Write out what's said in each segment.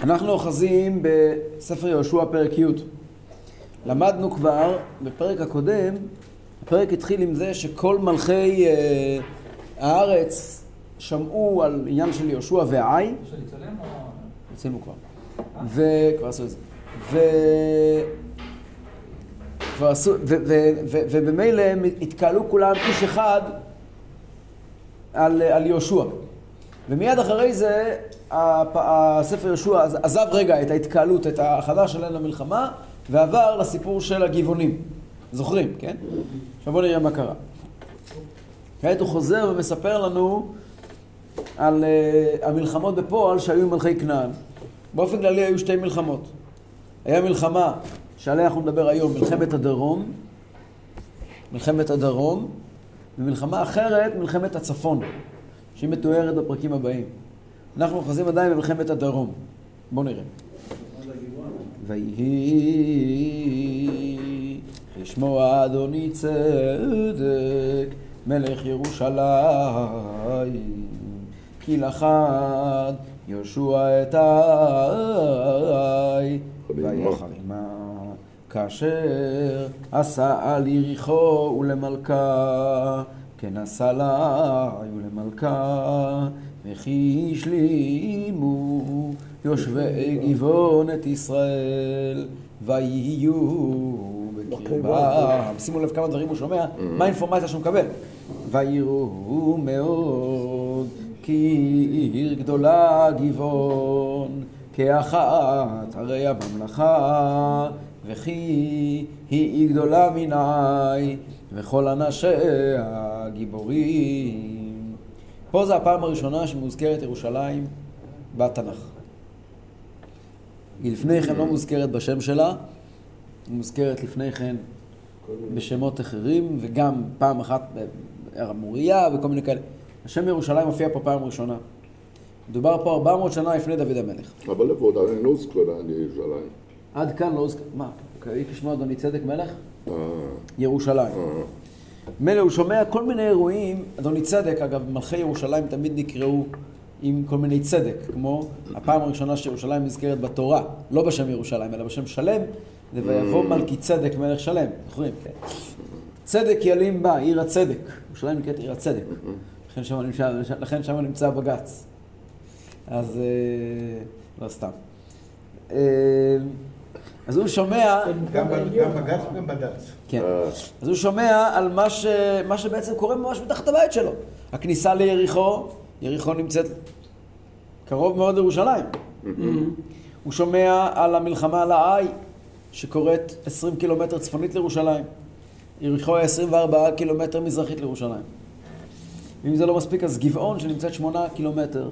אנחנו אוחזים בספר יהושע פרק י'. למדנו כבר בפרק הקודם, הפרק התחיל עם זה שכל מלכי אה, הארץ שמעו על עניין של יהושע והעי. אפשר לצלם או... עשינו כבר. וכבר עשו את זה. ו... כבר עשו, ובמילא הם התקהלו כולם איש אחד על, על יהושע. ומיד אחרי זה הספר יהושע עז- עזב רגע את ההתקהלות, את ההכנה שלהם למלחמה, ועבר לסיפור של הגבעונים. זוכרים, כן? עכשיו בואו נראה מה קרה. כעת הוא חוזר ומספר לנו על uh, המלחמות בפועל שהיו עם מלכי כנען. באופן כללי היו שתי מלחמות. היה מלחמה שעליה אנחנו נדבר היום, מלחמת הדרום, מלחמת הדרום, ומלחמה אחרת, מלחמת הצפון, שהיא מתוארת בפרקים הבאים. אנחנו אוחזים עדיין במלחמת הדרום. בואו נראה. ויהי כשמוע אדוני צדק מלך ירושלים כי לחד יהושע את האי ויחר עמה כאשר עשה על יריחו ולמלכה כן עשה לה ולמלכה וכי השלימו יושבי גבעון את ישראל ויהיו בקרבם. שימו לב כמה דברים הוא שומע, מה האינפורמציה שהוא מקבל. ויראו מאוד כי עיר גדולה גבעון כאחת הרי הממלכה וכי היא גדולה מנעי וכל אנשיה גיבורים. פה זה הפעם הראשונה שמוזכרת ירושלים בתנ"ך. היא לפני כן לא מוזכרת בשם שלה, היא מוזכרת לפני כן בשמות אחרים, וגם פעם אחת בהר המוריה וכל מיני כאלה. השם ירושלים מופיע פה פעם ראשונה. מדובר פה 400 שנה לפני דוד המלך. אבל איפה עדיין לא הוזכרה ירושלים? עד כאן לא הוזכר... מה? קראי כשמו אדוני צדק מלך? אה, ירושלים. אה. מילא הוא שומע כל מיני אירועים, אדוני צדק, אגב, מלכי ירושלים תמיד נקראו עם כל מיני צדק, כמו הפעם הראשונה שירושלים נזכרת בתורה, לא בשם ירושלים, אלא בשם שלם, זה ויבוא מלכי צדק מלך שלם, זוכרים, כן? צדק ילין בה, עיר הצדק, ירושלים נקראת עיר הצדק, לכן שם נמצא, לכן שם נמצא בג"ץ. אז אה, לא סתם. אז הוא שומע... גם בג"ץ וגם בד"ץ. כן. אז הוא שומע על מה, ש... מה שבעצם קורה ממש מתחת הבית שלו. הכניסה ליריחו, יריחו נמצאת קרוב מאוד לירושלים. הוא שומע על המלחמה על העי, שקורית 20 קילומטר צפונית לירושלים. יריחו היא 24 קילומטר מזרחית לירושלים. ואם זה לא מספיק, אז גבעון, שנמצאת 8 קילומטר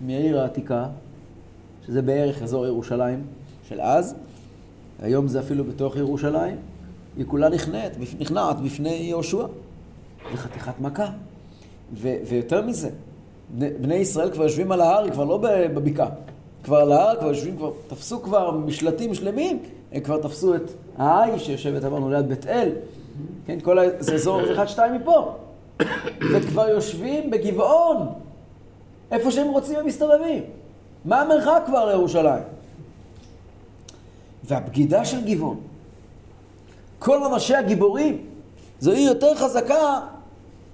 מהעיר העתיקה, שזה בערך אזור ירושלים של אז, היום זה אפילו בתוך ירושלים, היא כולה נכנעת, נכנעת בפני יהושע. זה חתיכת מכה. ו- ויותר מזה, בני, ישראל כבר יושבים על ההר, כבר לא בבקעה. כבר על ההר, כבר יושבים, כבר תפסו כבר משלטים שלמים, הם כבר תפסו את העי שיושבת, אמרנו, ליד בית אל. כן, כל ה... זה אזור, זה אחד שתיים מפה. וכבר יושבים בגבעון, איפה שהם רוצים הם מסתובבים. מה המרחק כבר לירושלים? והבגידה של גבעון, כל אנשי הגיבורים, זו עיר יותר חזקה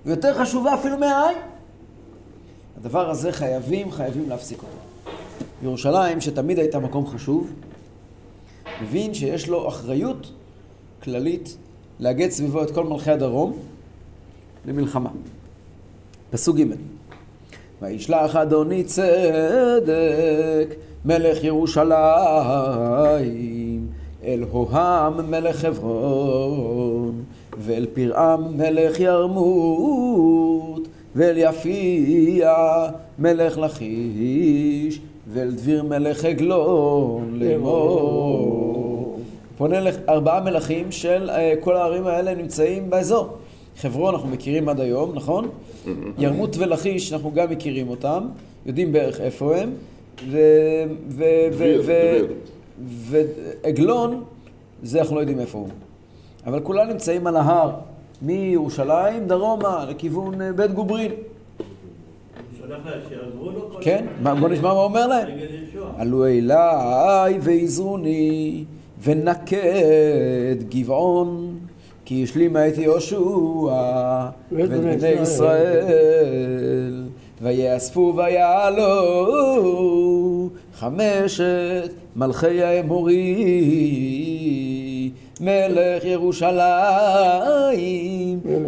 ויותר חשובה אפילו מהעין. הדבר הזה חייבים, חייבים להפסיק אותו. ירושלים, שתמיד הייתה מקום חשוב, מבין שיש לו אחריות כללית לאגד סביבו את כל מלכי הדרום למלחמה. פסוק ג' וישלח אדוני צדק מלך ירושלים אל הוהם מלך חברון ואל פרעם מלך ירמות ואל יפיע מלך לכיש ואל דביר מלך עגלון לאמור. פונה לארבעה מלכים של אה, כל הערים האלה נמצאים באזור. חברון אנחנו מכירים עד היום, נכון? ירמות ולכיש אנחנו גם מכירים אותם, יודעים בערך איפה הם. ועגלון, זה אנחנו לא יודעים איפה הוא. אבל כולם נמצאים על ההר, מירושלים דרומה לכיוון אה, בית גוברין. כן? מה, בוא נשמע מה אומר להם. עלו אליי ועזרוני ונקד גבעון כי השלימה את יהושע ואת בני ישראל ויאספו ויעלו חמשת מלכי האמורי מלך ירושלים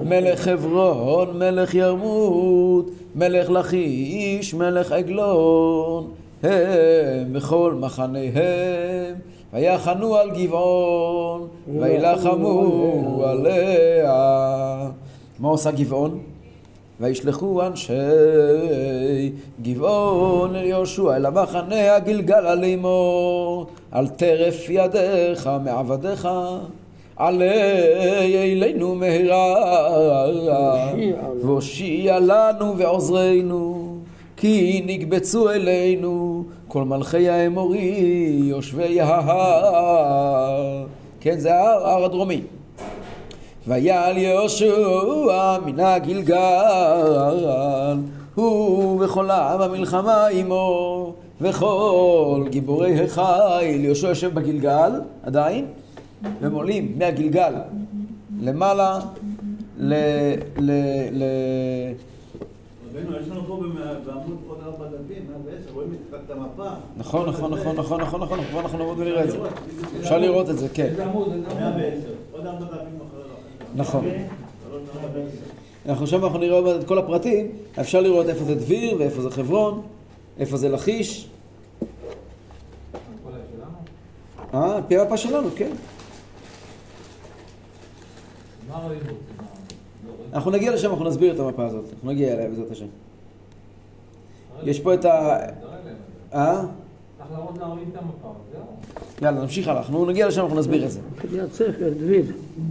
מלך חברון מלך ירמות מלך לכיש מלך עגלון. הם בכל מחניהם ויחנו על גבעון וילחמו עליה. מה עושה גבעון? וישלחו אנשי גבעון אל יהושע אל המחנה הגלגל לאמור על טרף ידיך מעבדיך עלי אלינו מהרה. והושיע לנו ועוזרנו כי נקבצו אלינו כל מלכי האמורי יושבי ההר. כן זה ההר, הדרומי ויעל יהושע מן הגלגל הוא וכל העם המלחמה עמו וכל גיבורי החיל יהושע יושב בגלגל עדיין והם עולים מהגלגל למעלה ל... ל... ל... רבנו, יש לנו פה במ- בעמוד עוד ארבע דפים, 110, רואים את המפה. נכון, נכון, נכון, נכון, נכון, נכון, כבר אנחנו נעמוד ונראה את זה. אפשר לראות את זה, כן. איזה עמוד? איזה עמוד? 110, עוד ארבע דפים אחרי. נכון. אנחנו שם אנחנו נראה את כל הפרטים, אפשר לראות איפה זה דביר ואיפה זה חברון, איפה זה לכיש? אה, פי המפה שלנו, כן. אנחנו נגיע לשם, אנחנו נסביר את המפה הזאת, אנחנו נגיע אליה בעזרת השם. יש פה את ה... אה? יאללה, נמשיך הלאה, אנחנו נגיע לשם, אנחנו נסביר את זה.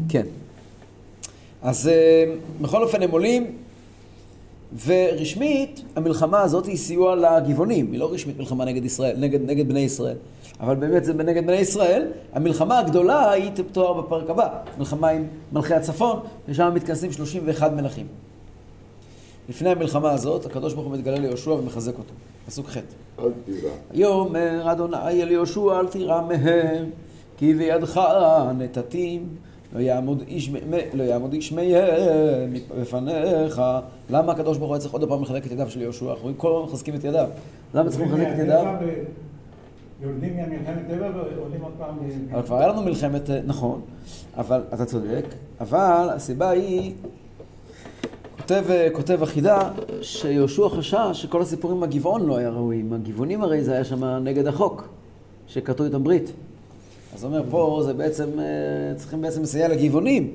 כן. אז אה, בכל אופן הם עולים, ורשמית המלחמה הזאת היא סיוע לגבעונים, היא לא רשמית מלחמה נגד ישראל, נגד, נגד בני ישראל, אבל באמת זה נגד בני ישראל. המלחמה הגדולה היא תתואר בפרק הבא, מלחמה עם מלכי הצפון, ושם מתכנסים 31 מלכים. לפני המלחמה הזאת, הקדוש ברוך הוא מתגלה ליהושע ומחזק אותו. פסוק ח' אל תירא. יאמר אדוני אל יהושע אל תירא מהם כי בידך נתתים לא יעמוד איש, לא יעמוד איש מהם בפניך למה הקדוש ברוך הוא היה צריך עוד פעם לחזק את ידיו של יהושע? אנחנו רואים כל הזמן מחזקים את ידיו למה צריכים לחזק את ידיו? יורדים מהמלחמת טבע ועולים עוד פעם... אבל כבר היה לנו מלחמת, אה, נכון, אבל אתה צודק, אבל הסיבה היא, כותב, אה, כותב החידה, שיהושע חשש שכל הסיפורים עם הגבעון לא היה ראוי, עם הגבעונים הרי זה היה שם נגד החוק, שכתוב איתם ברית. אז אומר, פה זה בעצם, אה, צריכים בעצם לסייע לגבעונים.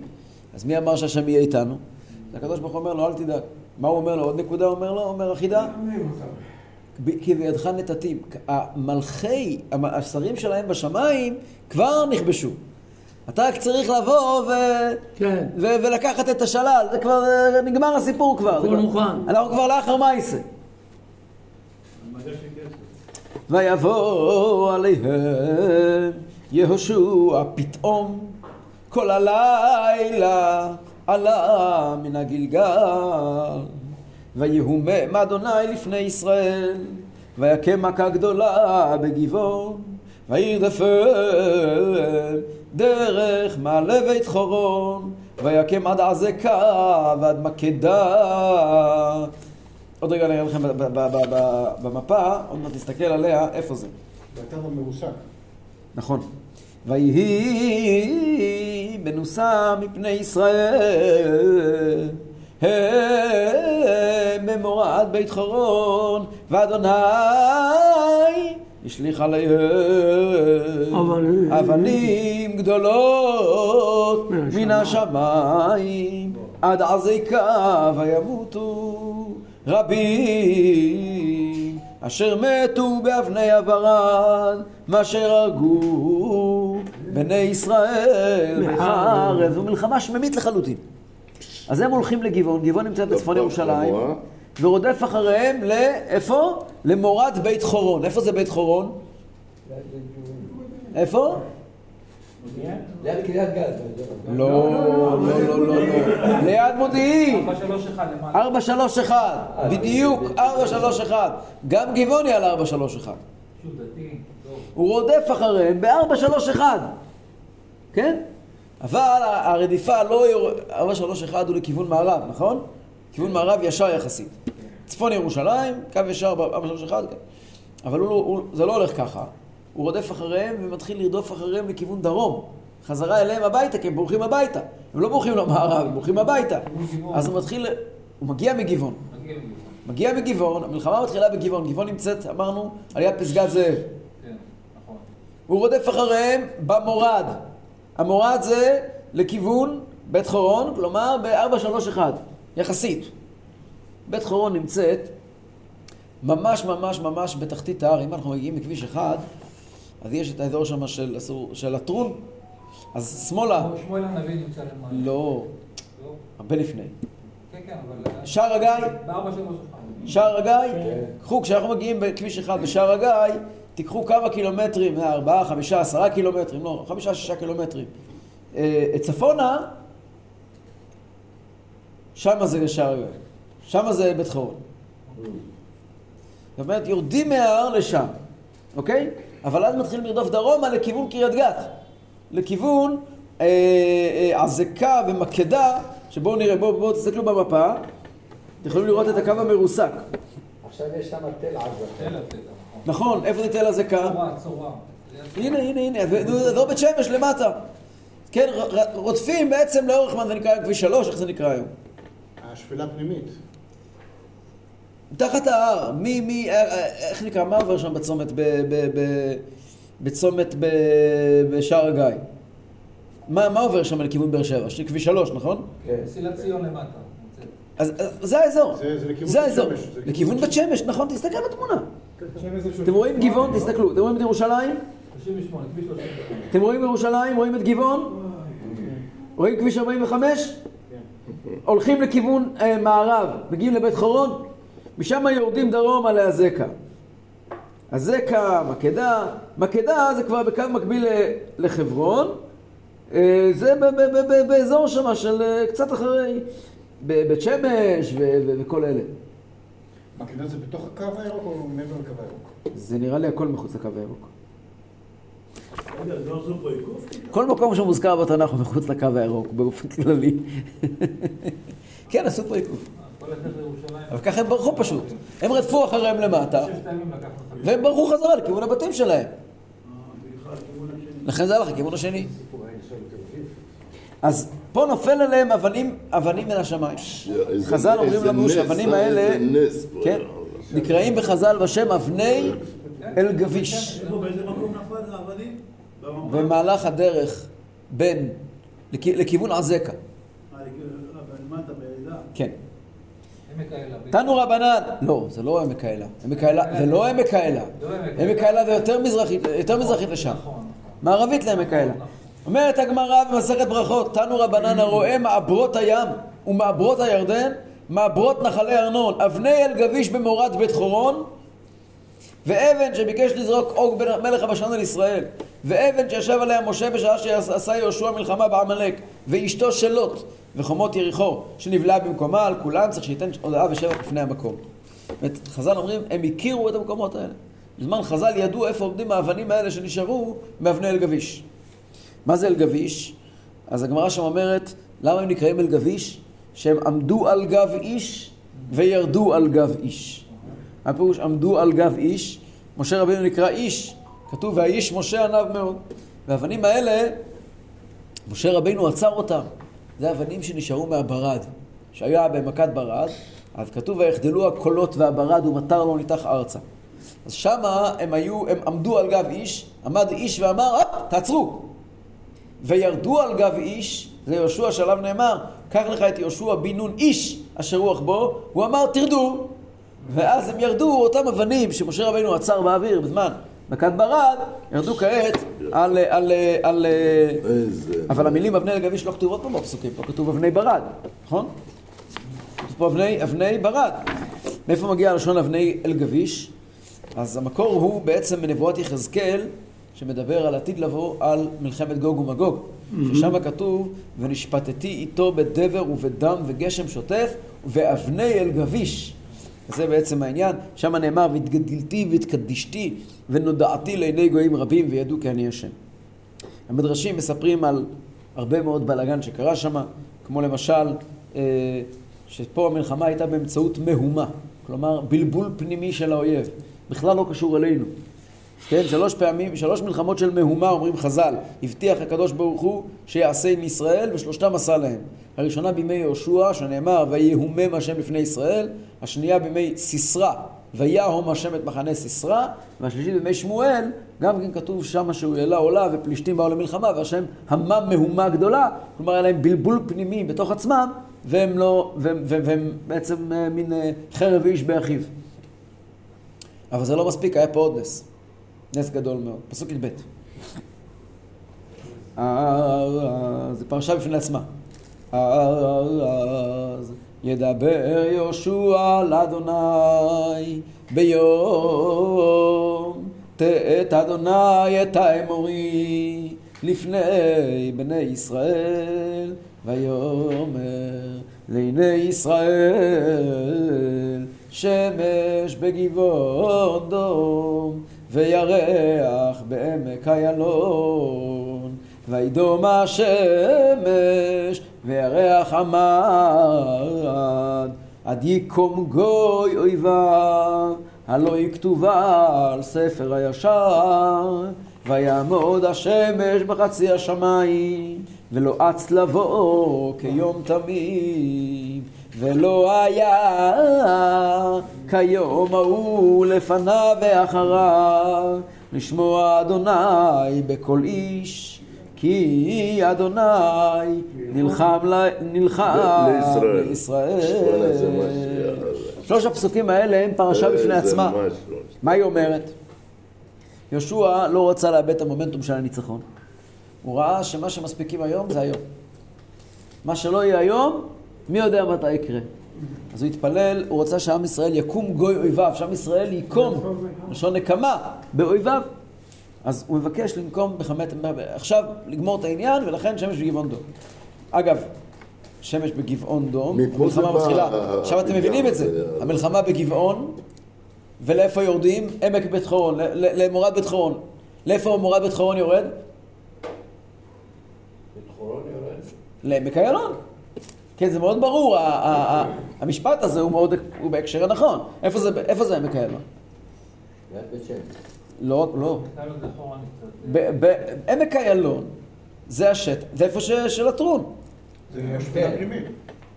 אז מי אמר שהשם יהיה איתנו? הקדוש ברוך הוא אומר לו, אל תדאג. מה הוא אומר לו? עוד נקודה הוא אומר לו? אומר החידה? כי בידך נתתים. המלכי, המ- השרים שלהם בשמיים כבר נכבשו. אתה רק צריך לבוא ו... כן. ו- ולקחת את השלל, זה כבר אה, נגמר הסיפור כבר. הכל מוכן. אנחנו כבר לאחר מייסה. ויבוא עליהם יהושע פתאום כל הלילה עלה מן הגלגל ויהומם אדוני לפני ישראל ויקם מכה גדולה בגבעון וירדפם דרך מעלה בית חורון ויקם עד עזקה ועד מקדה עוד רגע נראה לכם במפה, עוד מעט נסתכל עליה, איפה זה. ואתה במרוסק. נכון. ויהי מנוסה מפני ישראל, הם במורד בית חורון, ואדוני השליך עליהם אבנים. אבנים גדולות מן השמיים עד עזיקה וימותו רבים אשר מתו באבני הברד מאשר הרגו בני ישראל בחרב זו מלחמה שממית לחלוטין אז הם הולכים לגבעון, גבעון נמצאת בצפון ירושלים למורה. ורודף אחריהם לאיפה? למורד בית חורון. איפה זה בית חורון? איפה? ליד קריית גת. לא, לא, לא, לא, לא. ליד מודיעין. 431 למעלה. 431. בדיוק, 431. גם גבעוני על 431. שוב דתי. הוא רודף אחריהם ב-431, כן? אבל הרדיפה לא... יור- 431 הוא לכיוון מערב, נכון? כיוון מערב ישר יחסית. צפון ירושלים, קו ישר ב-431, אבל לא- זה לא הולך ככה. הוא רודף אחריהם ומתחיל לרדוף אחריהם לכיוון דרום. חזרה אליהם הביתה, כי הם בורחים הביתה. הם לא בורחים למערב, הם בורחים הביתה. אז הוא מתחיל... הוא מגיע מגבעון. מגיע מגבעון. המלחמה מתחילה בגבעון. גבעון נמצאת, אמרנו, על יד פסגת זאב. כן, נכון. הוא רודף אחריהם במורד. המורד זה לכיוון בית חורון, כלומר ב-431, יחסית. בית חורון נמצאת ממש ממש ממש בתחתית ההר. אם אנחנו מגיעים מכביש אחד, אז יש את האזור שם של, של הטרון, אז שמאלה. שמואל הנביא נמצא למעלה. לא, לא? הרבה לפני. כן, כן, אבל... שער הגיא. שער הגיא, קחו, כשאנחנו מגיעים בכביש אחד בשער הגיא, תיקחו כמה קילומטרים, ארבעה, חמישה, עשרה קילומטרים, לא, חמישה, שישה קילומטרים. אה, צפונה, שמה זה שער הגיא, שמה זה בית חורון. זאת אומרת, יורדים מההר לשם, אוקיי? אבל אז מתחילים לרדוף דרומה לכיוון קריית גת. לכיוון אה, אה, עזקה ומקדה, שבואו נראה, בואו בוא, תסתכלו במפה, אתם יכולים לראות את הקו המרוסק. עכשיו יש שם תל עזה. נכון. נכון, איפה זה תל צורה. הנה, הנה, הנה, זו בית שמש למטה. כן, רודפים בעצם לאורך מה זה נקרא היום כביש שלוש, איך זה נקרא היום? השפלה פנימית. תחת ההר, מי, מי, אה, אה, איך נקרא, מה עובר שם בצומת, ב, ב, ב, בצומת ב, בשער הגיא? מה, מה עובר שם לכיוון באר שבע? כביש שלוש, נכון? כן. מסילת ציון למטה. אז, אז זה האזור. זה- זה לכיוון זה האזור. שמש, זה לכיוון לכיוון בית שמש, נכון, תסתכל בתמונה. אתם רואים גבעון? תסתכלו. אתם רואים את ירושלים? 38, כביש 38. אתם רואים ירושלים? רואים את גבעון? רואים כביש 45? הולכים לכיוון אה, מערב, מגיעים לבית חורון, משם יורדים דרומה להזקה. הזקה, מקדה, מקדה זה כבר בקו מקביל לחברון, אה, זה ב- ב- ב- ב- באזור שם של אה, קצת אחרי, ב- בית שמש ו- ו- וכל אלה. מקרינה זה בתוך הקו הירוק או מעבר לקו הירוק? זה נראה לי הכל מחוץ לקו הירוק. לא? כל מקום שמוזכר בתנ"ך הוא מחוץ לקו הירוק, באופן כללי. כן, עשו פה עיכוב. אבל ככה הם ברחו פשוט. הם רדפו אחריהם למטה. והם ברחו חזרה לכיוון הבתים שלהם. אה. לכן זה הלך לכיוון השני. אז פה נופל עליהם אבנים, אבנים מן השמיים. חז"ל אומרים לנו שהאבנים אה, האלה, כן. נקראים בחז"ל בשם אבני אל גביש. במהלך הדרך בין, לכ- לכיוון עזקה. אה, לכיוון- למטה, בעדה. כן. עמק האלה. תנו רבנן, לא, זה לא עמק האלה. עמק האלה, זה לא עמק האלה. לא עמק האלה זה יותר מזרחית, יותר מזרחית לשם. נכון, נכון. מערבית לעמק האלה. אומרת הגמרא במסכת ברכות, תנו רבנן הרואה מעברות הים ומעברות הירדן, מעברות נחלי ארנון, אבני אל גביש במורד בית חורון, ואבן שביקש לזרוק עוג מלך הבשן על ישראל, ואבן שישב עליה משה בשעה שעשה יהושע מלחמה בעמלק, ואשתו של לוט, וחומות יריחו, שנבלעה במקומה, על כולם צריך שייתן הודעה ושבח לפני המקום. חז"ל אומרים, הם הכירו את המקומות האלה. בזמן חז"ל ידעו איפה עומדים האבנים האלה שנשארו מאבני אל גביש. מה זה אל גביש? אז הגמרא שם אומרת, למה הם נקראים אל גביש? שהם עמדו על גב איש וירדו על גב איש. הפירוש עמדו על גב איש, משה רבינו נקרא איש, כתוב והאיש משה עניו מאוד. והאבנים האלה, משה רבינו עצר אותם. זה אבנים שנשארו מהברד, שהיה במכת ברד, אז כתוב ויחדלו הקולות והברד ומטר לא ניתח ארצה. אז שמה הם היו, הם עמדו על גב איש, עמד איש ואמר, הופ, תעצרו. וירדו על גב איש, זה יהושע שעליו נאמר, קח לך את יהושע בן נון איש אשר רוח בו, הוא אמר תרדו. ואז הם ירדו, אותם אבנים שמשה רבינו עצר באוויר בזמן מכת ברד, ירדו כעת על... על, על. אבל המילים אבני אל גביש לא כתובות פה בפסוקים, פה כתוב אבני ברד, נכון? כתוב פה אבני, אבני ברד. מאיפה מגיע הלשון אבני אל גביש? אז המקור הוא בעצם בנבואת יחזקאל, שמדבר על עתיד לבוא על מלחמת גוג ומגוג. ששם כתוב, ונשפטתי איתו בדבר ובדם וגשם שוטף, ואבני אל גביש. זה בעצם העניין. שם נאמר, והתגדלתי והתקדישתי ונודעתי לעיני גויים רבים וידעו כי אני השם. המדרשים מספרים על הרבה מאוד בלאגן שקרה שם, כמו למשל, אה, שפה המלחמה הייתה באמצעות מהומה, כלומר בלבול פנימי של האויב, בכלל לא קשור אלינו. כן, שלוש פעמים, שלוש מלחמות של מהומה, אומרים חז"ל, הבטיח הקדוש ברוך הוא שיעשה עם ישראל, ושלושתם עשה להם. הראשונה בימי יהושע, שנאמר, ויהומם השם לפני ישראל, השנייה בימי סיסרא, ויהום השם את מחנה סיסרא, והשלישית בימי שמואל, גם כן כתוב שם שהוא העלה עולה ופלישתים באו למלחמה, והשם המם מהומה גדולה, כלומר היה להם בלבול פנימי בתוך עצמם, והם לא, והם, והם, והם בעצם אה, מין אה, חרב איש באחיו. אבל זה לא מספיק, היה פה עוד נס. נס גדול מאוד. פסוק י"ב. אז זה פרשה בפני עצמה. אז ידבר יהושע לאדוני ביום תאת אדוני את האמורי לפני בני ישראל ויאמר לעיני ישראל שמש בגבעון דום וירח בעמק איילון וידום השמש וירח עמד עד יקום גוי אויביו הלא היא כתובה על ספר הישר. ויעמוד השמש בחצי השמיים ולא אץ לבוא כיום תמיד ולא היה כיום ההוא לפניו ואחריו לשמוע אדוני בכל איש כי אדוני נלחם, ל... נלחם לישראל. שלוש הפסוקים האלה הם פרשה בפני זה עצמה. לא. מה היא אומרת? יהושע לא רצה לאבד את המומנטום של הניצחון. הוא ראה שמה שמספיקים היום זה היום. מה שלא יהיה היום, מי יודע מתי יקרה. אז הוא התפלל, הוא רצה שעם ישראל יקום גוי אויביו, שעם ישראל יקום, לשון נקמה, באויביו. אז הוא מבקש לנקום בחמת... עכשיו לגמור את העניין, ולכן שמש בגבעון דום. אגב, שמש בגבעון דום, המלחמה מתחילה. עכשיו אתם מבינים את זה. המלחמה בגבעון, ולאיפה יורדים? עמק בית חורון, למורד בית חורון. לאיפה מורד בית חורון יורד? בית-חורון יורד. לעמק איילון. כן, זה מאוד ברור, המשפט הזה הוא מאוד, הוא בהקשר הנכון. איפה זה, איפה זה עמק שמש. לא, לא. הייתה לו זכור אני קצת. ב- ב- עמק איילון זה השטח, זה איפה ש- של הטרון. זה השפלה פנימית.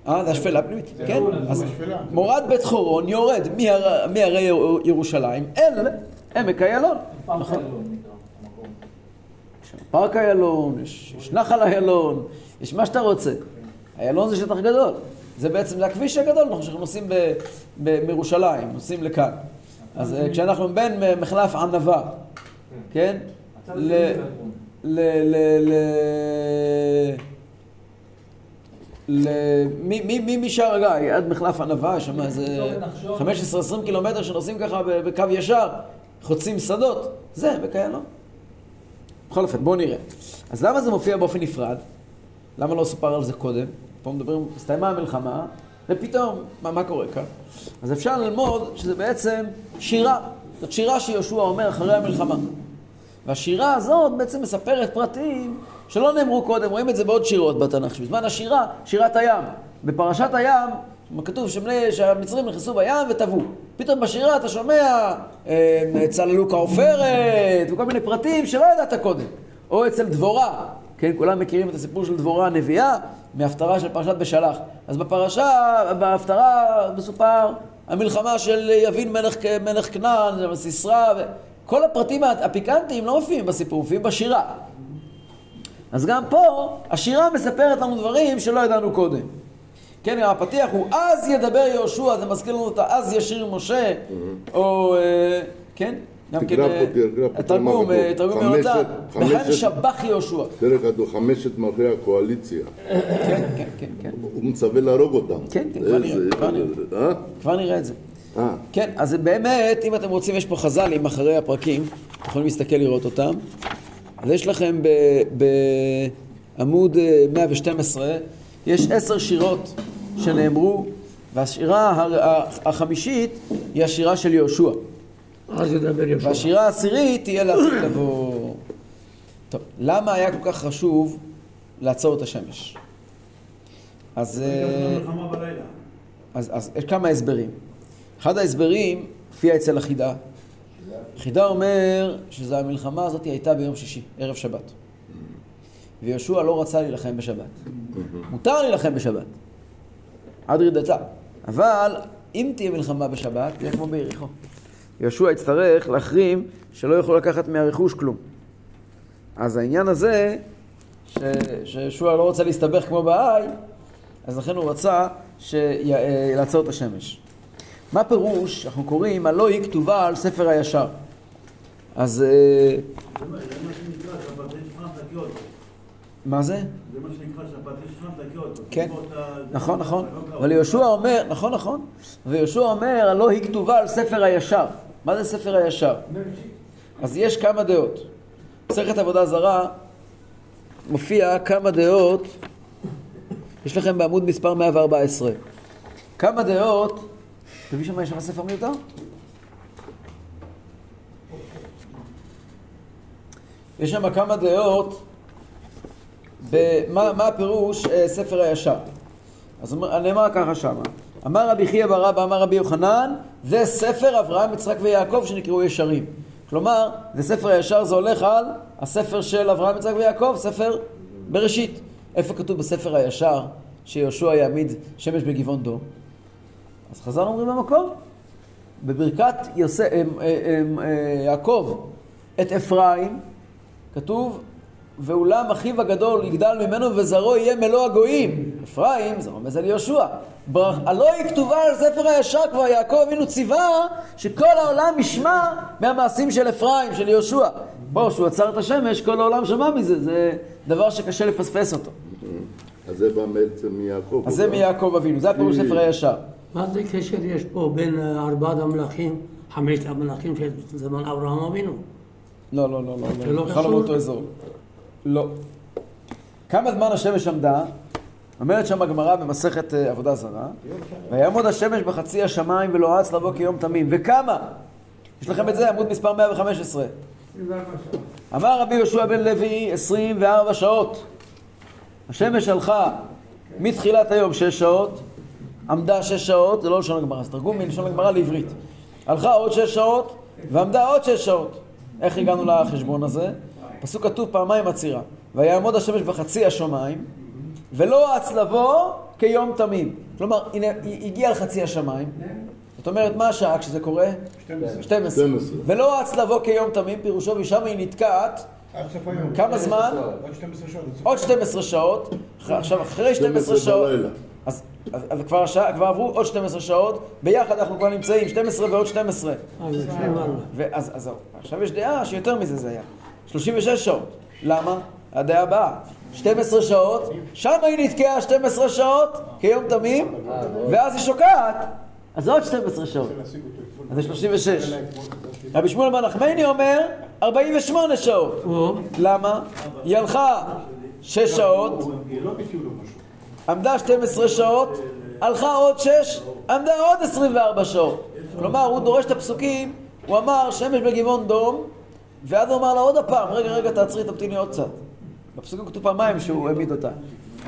אה, זה השפלה הפנימית, זה כן. אז. מורד בית חורון יורד מהר- מהרי ירושלים אל עמק איילון. פארק נכון. איילון פארק יש נחל איילון, יש מה שאתה רוצה. איילון זה שטח גדול. זה בעצם, זה הכביש הגדול, אנחנו שאנחנו נוסעים מירושלים, נוסעים לכאן. אז אה, כשאנחנו בין מחלף ענווה, כן? הצד ל-. ל... ל... ל... משער הגיא עד מחלף ענווה, יש שם איזה נחשון. 15-20 קילומטר שנוסעים ככה בקו ישר, חוצים שדות, זה בכאלה. בכל אופן, בואו נראה. אז למה זה מופיע באופן נפרד? למה לא סופר על זה קודם? פה מדברים, הסתיימה המלחמה, ופתאום, מה, מה קורה כאן? אז אפשר ללמוד שזה בעצם שירה. זאת שירה שיהושע אומר אחרי המלחמה. והשירה הזאת בעצם מספרת פרטים שלא נאמרו קודם, רואים את זה בעוד שירות בתנ"ך. שבזמן השירה, שירת הים. בפרשת הים, כתוב שבני, שהמצרים נכנסו בים וטבעו. פתאום בשירה אתה שומע, אה, צללו כעופרת, וכל מיני פרטים שלא ידעת קודם. או אצל דבורה, כן, כולם מכירים את הסיפור של דבורה הנביאה, מההפטרה של פרשת בשלח. אז בפרשה, בהפטרה מסופר המלחמה של יבין מלך, מלך כנען, סיסרא, וכל הפרטים הפיקנטיים לא מופיעים בסיפור, מופיעים בשירה. אז גם פה, השירה מספרת לנו דברים שלא ידענו קודם. כן, הפתיח הוא אז ידבר יהושע, זה מזכיר לנו את אז ישיר משה, או, אה, כן, גם כן, אה, אה. תרגום חמשת- יונתן, וכן שבח יהושע. תראה כתוב חמשת מלכי הקואליציה. כן, כן, כן, כן, הוא מצווה להרוג אותם. כן, כן, כבר נראה. אה? כבר נראה את זה. אה. כן, אז באמת, אם אתם רוצים, יש פה חז"לים אחרי הפרקים, אתם יכולים להסתכל לראות אותם. אז יש לכם בעמוד אה, 112, יש עשר שירות שנאמרו והשירה החמישית היא השירה של יהושע. אז ידבר יהושע. והשירה העשירית תהיה לעתיד לבוא. טוב, למה היה כל כך חשוב לעצור את השמש? אז, אה. אז, אז יש כמה הסברים. אחד ההסברים הופיע אצל החידה. חידה אומר שזו המלחמה הזאת הייתה ביום שישי, ערב שבת. ויהושע לא רצה להילחם בשבת. מותר להילחם בשבת, עד רדתה. אבל אם תהיה מלחמה בשבת, תהיה כמו ביריחו. יהושע יצטרך להחרים שלא יוכלו לקחת מהרכוש כלום. אז העניין הזה, שיהושע לא רוצה להסתבך כמו בהאי, אז לכן הוא רצה ש- לעצור את השמש. מה פירוש, אנחנו קוראים, הלא היא כתובה על ספר הישר. אז אה, מה זה זה? מה שנקרא שכם תקיא אותו. כן. נכון, נכון. אבל יהושע אומר, נכון, נכון. ויהושע אומר, הלא היא כתובה על ספר הישר. מה זה ספר הישר? אז יש כמה דעות. מסכת עבודה זרה מופיע כמה דעות, יש לכם בעמוד מספר 114. כמה דעות, תביא שם, יש שם ספר מיותר? יש שם כמה דעות במה מה הפירוש אה, ספר הישר. אז נאמר ככה שמה. אמר רבי חייא בר אבא, אמר רבי יוחנן, זה ספר אברהם, יצחק ויעקב שנקראו ישרים. כלומר, זה ספר הישר, זה הולך על הספר של אברהם, יצחק ויעקב, ספר בראשית. איפה כתוב בספר הישר שיהושע יעמיד שמש בגבעון דום? אז חז"ל אומרים במקום, בברכת יוסף, אה, אה, אה, יעקב את אפרים, כתוב, ואולם אחיו הגדול יגדל ממנו וזרעו יהיה מלוא הגויים. אפרים, זה רומז על יהושע. הלא היא כתובה על ספר הישר כבר יעקב אבינו ציווה שכל העולם ישמע מהמעשים של אפרים, של יהושע. בוא, שהוא עצר את השמש, כל העולם שמע מזה, זה דבר שקשה לפספס אותו. אז זה בא בעצם מיעקב. אז זה מיעקב אבינו, זה הפירוש ספר הישר. מה זה קשר יש פה בין אה, ארבעת המלכים, חמשת המלכים של זמן אברהם אבינו? לא, לא, לא, לא, לא לא, בכלל לא? באותו אזור. לא. כמה זמן השמש עמדה? אומרת שם הגמרא במסכת אה, עבודה זרה, ויעמוד השמש בחצי השמיים ולא אץ לבוא כיום תמים. וכמה? יש לכם את זה, עמוד מספר 115. אמר רבי יהושע בן לוי, 24 שעות. השמש הלכה מתחילת היום שש שעות, עמדה שש שעות, זה לא לשון הגמרא, זה תרגום מלשון הגמרא לעברית. הלכה עוד שש שעות, ועמדה עוד שש שעות. איך הגענו לחשבון הזה? פסוק כתוב פעמיים עצירה. ויעמוד השמש בחצי השמיים, ולא אץ לבוא כיום תמים. כלומר, הנה, היא הגיעה לחצי השמיים. זאת אומרת, מה השעה כשזה קורה? 12. 12. 12. ולא אץ לבוא כיום תמים, פירושו, ושם היא נתקעת. כמה זמן? עוד 12 שעות. עוד היום. 12 שעות, עכשיו אחרי 12 שעות. אז, אז, אז כבר, השעה, כבר עברו עוד 12 שעות, ביחד אנחנו כבר נמצאים, 12 ועוד 12. אז 24. ואז, אז עכשיו יש דעה שיותר מזה זה היה, 36 שעות. למה? הדעה הבאה, 12 שעות, שם היא נתקעה 12 שעות כיום תמים, ואז היא שוקעת, אז זה עוד 12 שעות. אז זה 36. היה לה אתמול כתבתי. רבי שמואל בר נחמני אומר 48 שעות. למה? היא הלכה 6 שעות. עמדה 12 שעות, הלכה עוד 6, עמדה עוד 24 שעות. כלומר, הוא דורש את הפסוקים, הוא אמר שמש בגבעון דום, ואז הוא אמר לה עוד הפעם, רגע, רגע, תעצרי, תמתיני עוד קצת. בפסוקים כתוב פעמיים שהוא העמיד אותה.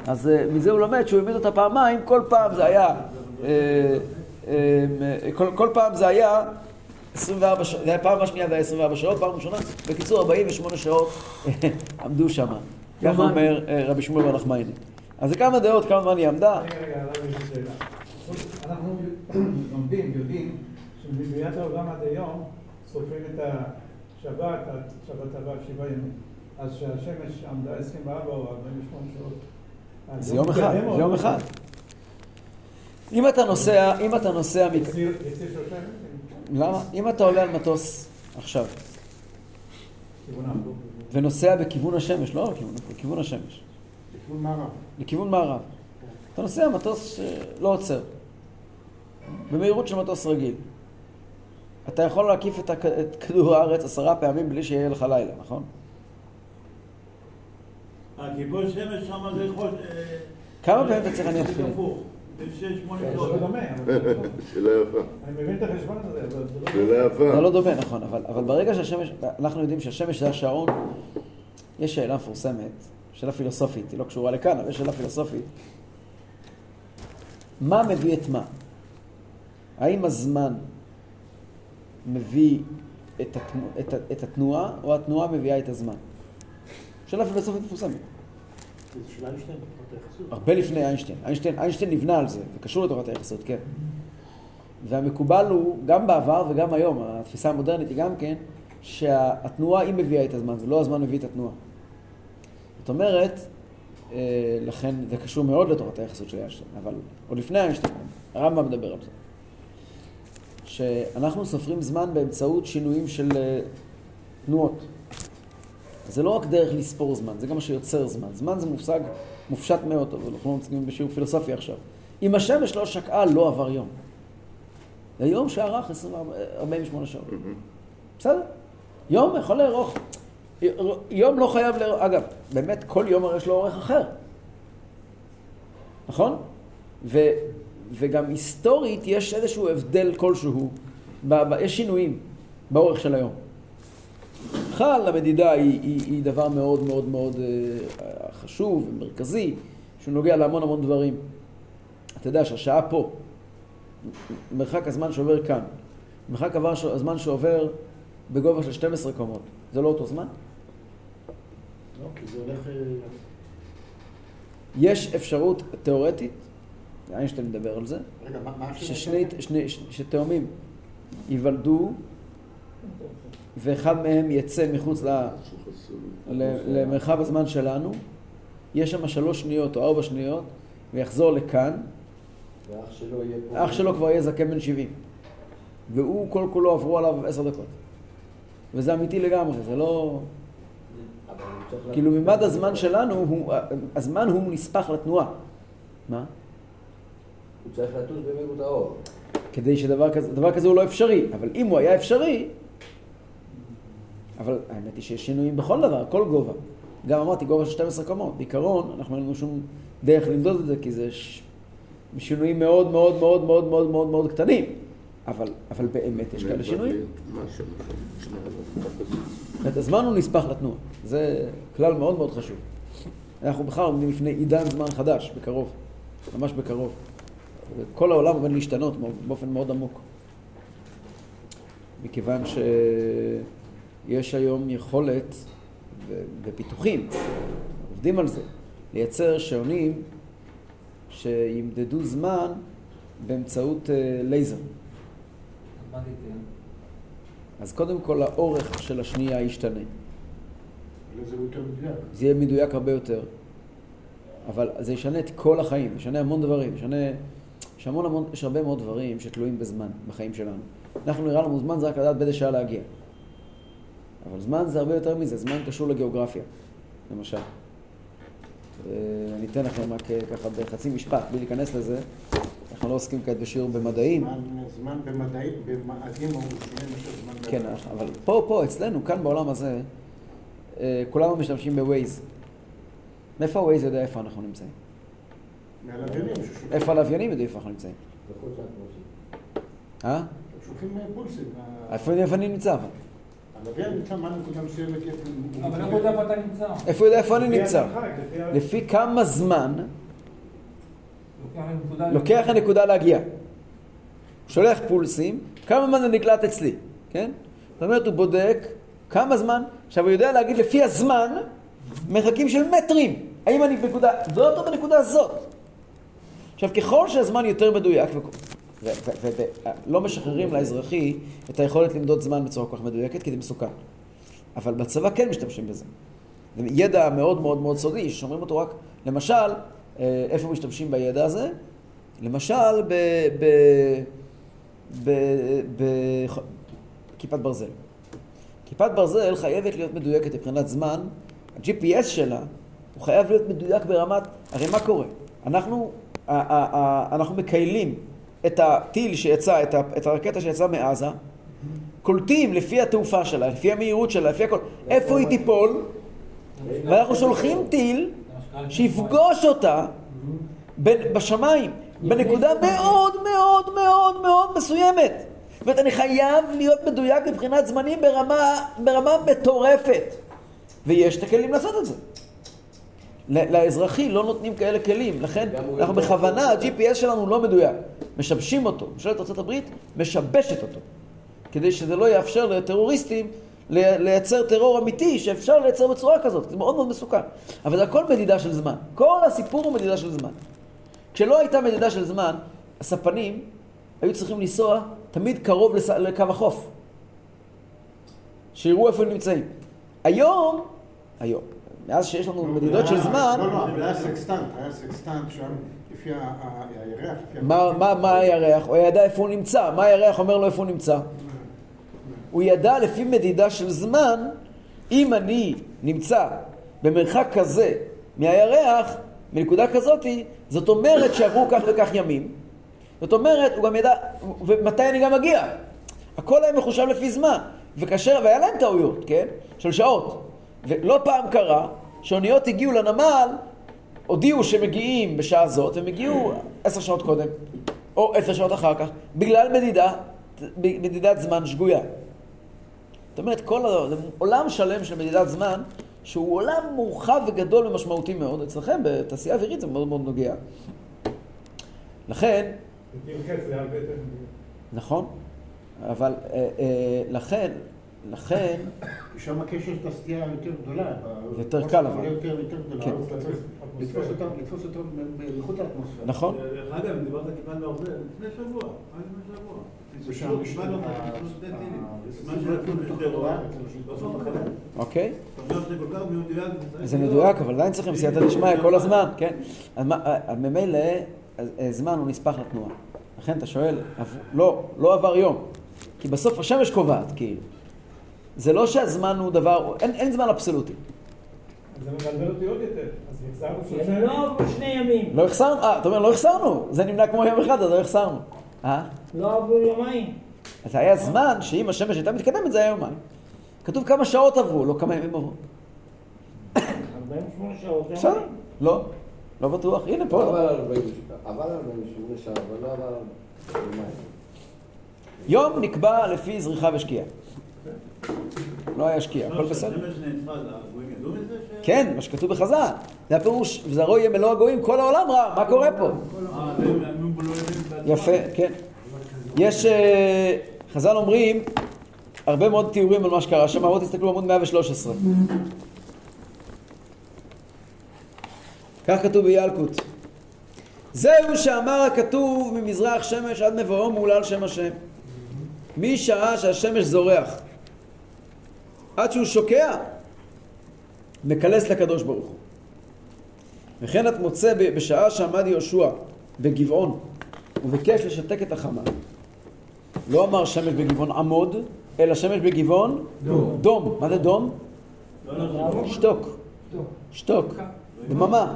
אז אה, מזה הוא לומד שהוא העמיד אותה פעמיים, כל פעם זה היה, אה, אה, כל, כל פעם זה היה 24 שעות, זה היה פעם השנייה זה היה 24 שעות, פעם ראשונה, בקיצור 48 שעות עמדו שם. ככה אומר רבי שמואל בר נחמני. אז זה כמה דעות, כמה זמן היא עמדה. רגע, רגע, הרב, יש לי שאלה. אנחנו לומדים, יודעים, שמבריאת העולם עד היום סופרים את השבת, שבת הבא שבעה ימים. אז שהשמש עמדה 24 או 48 שעות. זה יום אחד, זה יום אחד. אם אתה נוסע, אם אתה נוסע, ימים? למה? אם אתה עולה על מטוס עכשיו. ונוסע בכיוון השמש, לא בכיוון, בכיוון השמש, לכיוון מערב. לכיוון מערב, אתה נוסע מטוס שלא עוצר, במהירות של מטוס רגיל. אתה יכול להקיף. את כדור הארץ עשרה פעמים בלי שיהיה לך לילה, נכון? הכיבוי שמש שם זה יכול... אה, כמה פעמים אתה צריך להניח תפילין? לא לא- שאלה יפה. אני מבין את החשבון הזה, אבל זה לא... שאלה יפה. זה לא דומה, נכון, אבל, אבל ברגע שהשמש, אנחנו יודעים שהשמש זה השעון, יש שאלה מפורסמת, שאלה פילוסופית, היא לא קשורה לכאן, אבל יש שאלה פילוסופית. מה מביא את מה? האם הזמן מביא את, את התנועה, או התנועה מביאה את הזמן? שאלה פילוסופית מפורסמת. זה של איינשטיין, בתורת היחסות. הרבה לפני איינשטיין. איינשטיין, איינשטיין נבנה על זה, זה קשור לתורת היחסות, כן. והמקובל הוא, גם בעבר וגם היום, התפיסה המודרנית היא גם כן, שהתנועה היא מביאה את הזמן, ולא הזמן מביא את התנועה. זאת אומרת, אה, לכן זה קשור מאוד לתורת היחסות של איינשטיין, אבל עוד לפני איינשטיין, הרמב"ם מדבר על זה. שאנחנו סופרים זמן באמצעות שינויים של אה, תנועות. זה לא רק דרך לספור זמן, זה גם מה שיוצר זמן. זמן זה מושג מופשט מאוד טוב, אנחנו לא מצליחים בשיעור פילוסופי עכשיו. אם השמש לא שקעה, לא עבר יום. זה יום שארך 24 48 שעות. בסדר? יום יכול לארוך. יום לא חייב לארוך, אגב, באמת כל יום הרי יש לו אורך אחר. נכון? ו, וגם היסטורית יש איזשהו הבדל כלשהו, ב, ב, יש שינויים באורך של היום. בכלל המדידה היא, היא, היא דבר מאוד מאוד מאוד אה, חשוב ומרכזי, שהוא נוגע להמון המון דברים. אתה יודע שהשעה פה, מרחק הזמן שעובר כאן, מרחק עבר ש- הזמן שעובר בגובה של 12 קומות, זה לא אותו זמן? לא, כי זה הולך... אה, יש אפשרות תיאורטית, איינשטיין מדבר על זה, רגע, מה מה? ששני, שני, שתאומים ייוולדו ואחד מהם יצא מחוץ ל, ל, למרחב הזמן שלנו, יש שם שלוש שניות או ארבע שניות ויחזור לכאן, ואח שלו יהיה פה. אח שלו כבר יהיה זקן בן 70 והוא כל כולו עברו עליו עשר דקות וזה אמיתי לגמרי, זה לא... כאילו ממד הזמן שלנו, הוא, הזמן הוא נספח לתנועה. מה? הוא צריך לטוס במהירות האור. כדי שדבר כזה, דבר כזה הוא לא אפשרי, אבל אם הוא היה אפשרי, אבל האמת היא שיש שינויים בכל דבר, כל גובה. גם אמרתי גובה של 12 קומות, בעיקרון אנחנו אין לנו שום דרך למדוד את זה, כי זה ש... שינויים מאוד מאוד מאוד מאוד מאוד מאוד מאוד קטנים, אבל, אבל באמת יש כאלה שינויים. אומרת, הזמן הוא נספח לתנועה, זה כלל מאוד מאוד חשוב. אנחנו בכלל עומדים לפני עידן זמן חדש, בקרוב, ממש בקרוב. כל העולם עומד להשתנות באופן מאוד עמוק. מכיוון שיש היום יכולת ופיתוחים, עובדים על זה, לייצר שעונים שימדדו זמן באמצעות אה, לייזר. אז קודם כל האורך של השנייה ישתנה. זה יהיה מדויק הרבה יותר. אבל זה ישנה את כל החיים, ישנה המון דברים, ישנה... יש המון המון, יש הרבה מאוד דברים שתלויים בזמן בחיים שלנו. אנחנו נראה לנו זמן זה רק לדעת באיזה שעה להגיע. אבל זמן זה הרבה יותר מזה, זמן קשור לגיאוגרפיה, למשל. אה, אני אתן לכם רק אה, ככה בחצי משפט, בלי להיכנס לזה. אנחנו לא עוסקים כעת בשיעור במדעים. זמן- במדעים, במאדים הוא שונה מאשר זמן... כן, אבל פה, פה, אצלנו, כאן בעולם הזה, אה, כולנו משתמשים בווייז. מאיפה הווייז יודע איפה אנחנו נמצאים? מהלוויינים איפה הלוויינים יודעים איפה אנחנו נמצאים? אה? שולחים פולסים. איפה איפה אני נמצא? אבל? הלוויין נמצא מה נקודה מסוימת. איפה הוא- אבל איך הוא יודע איפה אתה נמצא? איפה הוא יודע איפה אני נמצא? לפי כמה זמן לוקח הנקודה להגיע. שולח פולסים, כמה זמן זה נקלט אצלי, כן? זאת אומרת, הוא בודק כמה זמן, עכשיו הוא יודע להגיד לפי הזמן, מרחקים של מטרים, האם אני בנקודה זאת או בנקודה הזאת. עכשיו, ככל שהזמן יותר מדויק, ולא משחררים לאזרחי את היכולת למדוד זמן בצורה כל כך מדויקת, כי זה מסוכן. אבל בצבא כן משתמשים בזה. זה ידע מאוד מאוד מאוד סודי, ששומרים אותו רק, למשל, אה, איפה משתמשים בידע הזה? למשל, ב... ב... ב... ב... כיפת ברזל. כיפת ברזל חייבת להיות מדויקת מבחינת זמן, ה-GPS שלה הוא חייב להיות מדויק ברמת, הרי מה קורה? אנחנו, אנחנו מקיילים את הטיל שיצא, את, ה, את הרקטה שיצאה מעזה, קולטים לפי התעופה שלה, לפי המהירות שלה, לפי הכל, איפה היא תיפול, ואנחנו שולחים טיל שיפגוש אותה בשמיים, בנקודה מאוד מאוד מאוד מאוד מסוימת. זאת אומרת, אני חייב להיות מדויק מבחינת זמנים ברמה, ברמה מטורפת. ויש את הכלים לעשות את זה. לאזרחי לא נותנים כאלה כלים, לכן הוא אנחנו בכוונה. ה-GPS שלנו לא מדויק. משבשים אותו. ממשלת ארה"ב משבשת אותו. כדי שזה לא יאפשר לטרוריסטים לי- לייצר טרור אמיתי שאפשר לייצר בצורה כזאת. זה מאוד מאוד מסוכן. אבל זה הכל מדידה של זמן. כל הסיפור הוא מדידה של זמן. כשלא הייתה מדידה של זמן, הספנים היו צריכים לנסוע תמיד קרוב לס... לקו החוף. שיראו איפה הם נמצאים. היום, היום, מאז שיש לנו מדידות של זמן, לא, לא, אבל היה סקסטנט, היה סקסטנט שם, לפי הירח. מה, הירח? הוא ידע איפה הוא נמצא. מה הירח אומר לו איפה הוא נמצא? הוא ידע לפי מדידה של זמן, אם אני נמצא במרחק כזה מהירח, מנקודה כזאתי, זאת אומרת שעברו כך וכך ימים. זאת אומרת, הוא גם ידע, ומתי אני גם מגיע. הכל היה מחושב לפי זמן. וכאשר, והיה להם טעויות, כן? של שעות. ולא פעם קרה שאוניות הגיעו לנמל, הודיעו שמגיעים בשעה זאת, והם הגיעו עשר שעות קודם, או עשר שעות אחר כך, בגלל מדידה, מדידת זמן שגויה. זאת אומרת, כל עולם שלם של מדידת זמן, שהוא עולם מורחב וגדול ומשמעותי מאוד. אצלכם, בתעשייה אווירית, זה מאוד מאוד נוגע. לכן. נכון, אבל אה, אה, לכן, לכן, שם הקשר את הסטייה יותר גדולה. יותר קל, אבל. יותר גדולה. כן. לתפוס- אותם, מחוץ לאטמוספירה. נכון, דרך אגב, דיברת קיבלנו הרבה, לפני שבוע, לפני שבוע. ושם יש קיבלנו את ה- חיסון שני טילים. ה- מה שנתנו בתוך לשדרות, הארץ, לעשות אחרת. אוקיי? זה מדויק, אבל עדיין צריכים סייעתא דשמיא כל הזמן, כן? ממילא, אה, זמן הוא נספח לתנועה. לכן אתה שואל, לא, לא עבר יום. כי בסוף השמש קובעת, כאילו. זה לא שהזמן הוא דבר, אין, אין זמן אבסולוטי. זה מבלבל אותי עוד יותר. אז החזרנו כי שלושה הם לא עברו שני ימים. לא החסרנו, אה, אתה אומר לא החסרנו, זה נמנע כמו יום אחד, אז לא החסרנו. אה? לא עברו יומיים. אז היה זמן שאם השמש הייתה מתקדמת זה היה יומיים. כתוב כמה שעות עברו, לא כמה ימים עברו. 48 שעות. בסדר. לא, לא בטוח. הנה פה. עבר 48 עבר 48 שעה, אבל לא עבר יומיים. יום נקבע לפי זריחה ושקיעה. לא היה שקיעה, הכל בסדר. מזה? ש- כן, מה שכתוב בחז"ל. זה הפירוש, וזרעו יהיה מלוא הגויים, כל העולם רע, מה קורה פה? אה, לא. יפה, כן. יש, אה, חז"ל אומרים, הרבה מאוד תיאורים על מה שקרה שם, בואו תסתכלו עמוד 113. כך כתוב בילקוט. זהו שאמר הכתוב ממזרח שמש עד מבואו מהולל שם השם. משעה שהשמש זורח עד שהוא שוקע, מקלס לקדוש ברוך הוא. וכן את מוצא בשעה שעמד יהושע בגבעון וביקש לשתק את החמה. לא אמר שמש בגבעון עמוד, אלא שמש בגבעון דום. דום. מה זה דום? שתוק. שתוק. דממה.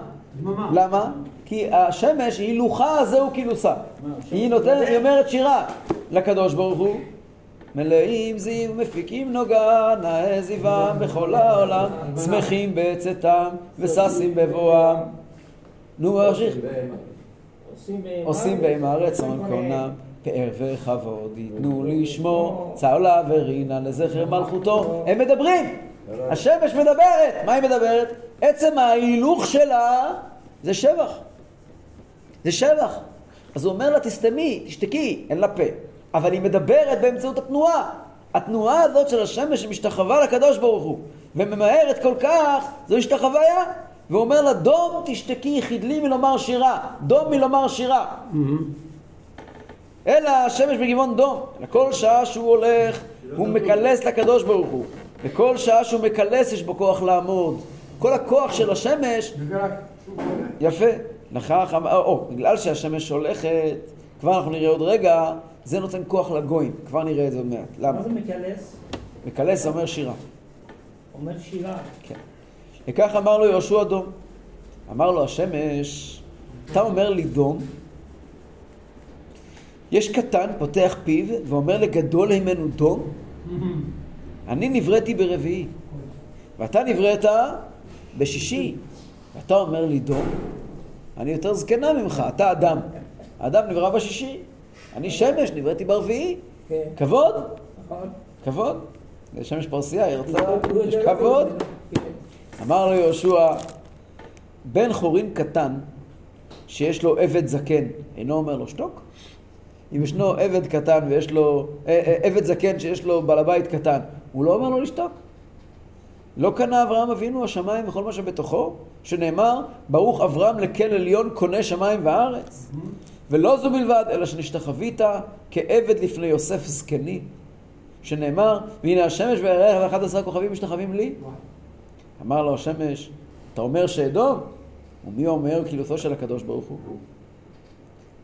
למה? כי השמש היא הילוכה זהו כילוסה. היא נותנת, היא אומרת שירה לקדוש ברוך הוא. מלאים זיו מפיקים נוגה, נאה זיום בכל העולם, שמחים בצאתם וששים בבואם. נו, ממשיך. עושים בהם עושים בהם הארץ רצון קונם, פאר וכבוד ייתנו לשמו, צהלה ורינה לזכר מלכותו. הם מדברים, השמש מדברת. מה היא מדברת? עצם ההילוך שלה זה שבח. זה שבח. אז הוא אומר לה, תסתמי, תשתקי, אין לה פה. אבל היא מדברת באמצעות התנועה. התנועה הזאת של השמש שמשתחווה לקדוש ברוך הוא, וממהרת כל כך, זו השתחוויה. והוא אומר לה, דום תשתקי, חדלי מלומר שירה. דום מלומר שירה. אלא השמש בגבעון דום. לכל שעה שהוא הולך, הוא מקלס לקדוש ברוך הוא. וכל שעה שהוא מקלס יש בו כוח לעמוד. כל הכוח של השמש יפה. לכך, או, או, בגלל שהשמש הולכת, כבר אנחנו נראה עוד רגע, זה נותן כוח לגויים. כבר נראה את זה עוד מעט. למה? מה זה מקלס? מקלס אומר שירה. אומר שירה. כן. וכך אמר לו יהושע דום. אמר לו השמש, אתה אומר לי דום, יש קטן פותח פיו ואומר לגדול ממנו דום? אני נבראתי ברביעי, ואתה נבראת בשישי, ואתה אומר לי דום? אני יותר זקנה ממך, אתה אדם. האדם נברא בשישי, אני שמש, נבראתי ברביעי. כן. כבוד, נכון. כבוד. יש שמש פרסייה, היא רצה, הוא יש כבוד. אמר לו יהושע, בן חורין קטן, שיש לו עבד זקן, אינו אומר לו שתוק? אם ישנו עבד קטן ויש לו, אה, אה, עבד זקן שיש לו בעל הבית קטן, הוא לא אומר לו לשתוק? לא קנה אברהם אבינו השמיים וכל מה שבתוכו? שנאמר, ברוך אברהם לקל עליון קונה שמיים וארץ. ולא זו בלבד, אלא שנשתחווית כעבד לפני יוסף זקני. שנאמר, והנה השמש והירח ואחד עשרה כוכבים משתחווים לי. אמר לו השמש, אתה אומר שאדום? ומי אומר קילותו של הקדוש ברוך הוא?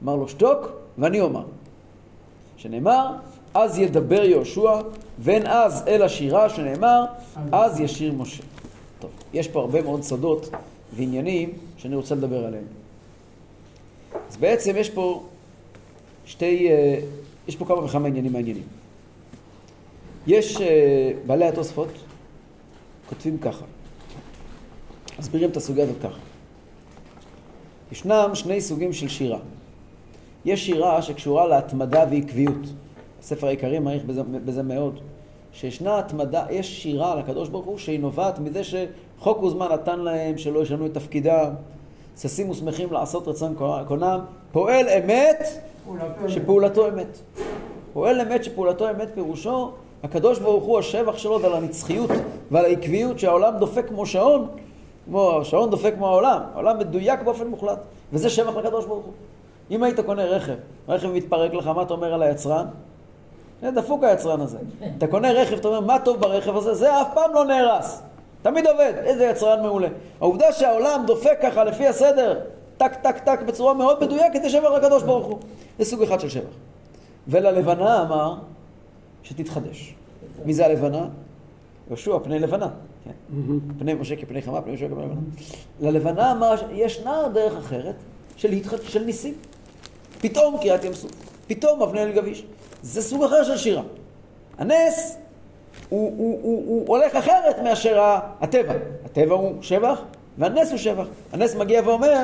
אמר לו, שתוק, ואני אומר. שנאמר, אז ידבר יהושע, ואין אז אלא שירה, שנאמר, אז ישיר משה. טוב, יש פה הרבה מאוד סודות ועניינים שאני רוצה לדבר עליהם. אז בעצם יש פה שתי, אה, יש פה כמה וכמה עניינים מעניינים. יש אה, בעלי התוספות, כותבים ככה, מסבירים את הסוגיה הזאת ככה. ישנם שני סוגים של שירה. יש שירה שקשורה להתמדה ועקביות. הספר העיקרי מעריך בזה, בזה מאוד. שישנה התמדה, יש שירה על הקדוש ברוך הוא שהיא נובעת מזה שחוק וזמן נתן להם שלא ישנו את תפקידם, ששים ושמחים לעשות רצון קונם, פועל אמת שפעולתו אמת. פועל אמת שפעולתו אמת פירושו, הקדוש ברוך הוא השבח שלו ועל הנצחיות ועל העקביות שהעולם דופק כמו שעון, כמו השעון דופק כמו העולם, העולם מדויק באופן מוחלט, וזה שבח לקדוש ברוך הוא. אם היית קונה רכב, רכב מתפרק לך, מה אתה אומר על היצרן? זה דפוק היצרן הזה. אתה קונה רכב, אתה אומר, מה טוב ברכב הזה? זה אף פעם לא נהרס. תמיד עובד. איזה יצרן מעולה. העובדה שהעולם דופק ככה לפי הסדר, טק טק טק בצורה מאוד מדויקת, זה שבח לקדוש ברוך הוא. זה סוג אחד של שבח. וללבנה אמר שתתחדש. מי זה הלבנה? יהושע, פני לבנה. כן. פני משה כפני חמה, פני יהושע כפני לבנה. ללבנה אמר, ישנה דרך אחרת של, התחד... של ניסים. פתאום קריאת ים סוף, פתאום אבני אל גביש. זה סוג אחר של שירה. הנס הוא, הוא, הוא, הוא הולך אחרת מאשר הטבע. הטבע הוא שבח והנס הוא שבח. הנס מגיע ואומר,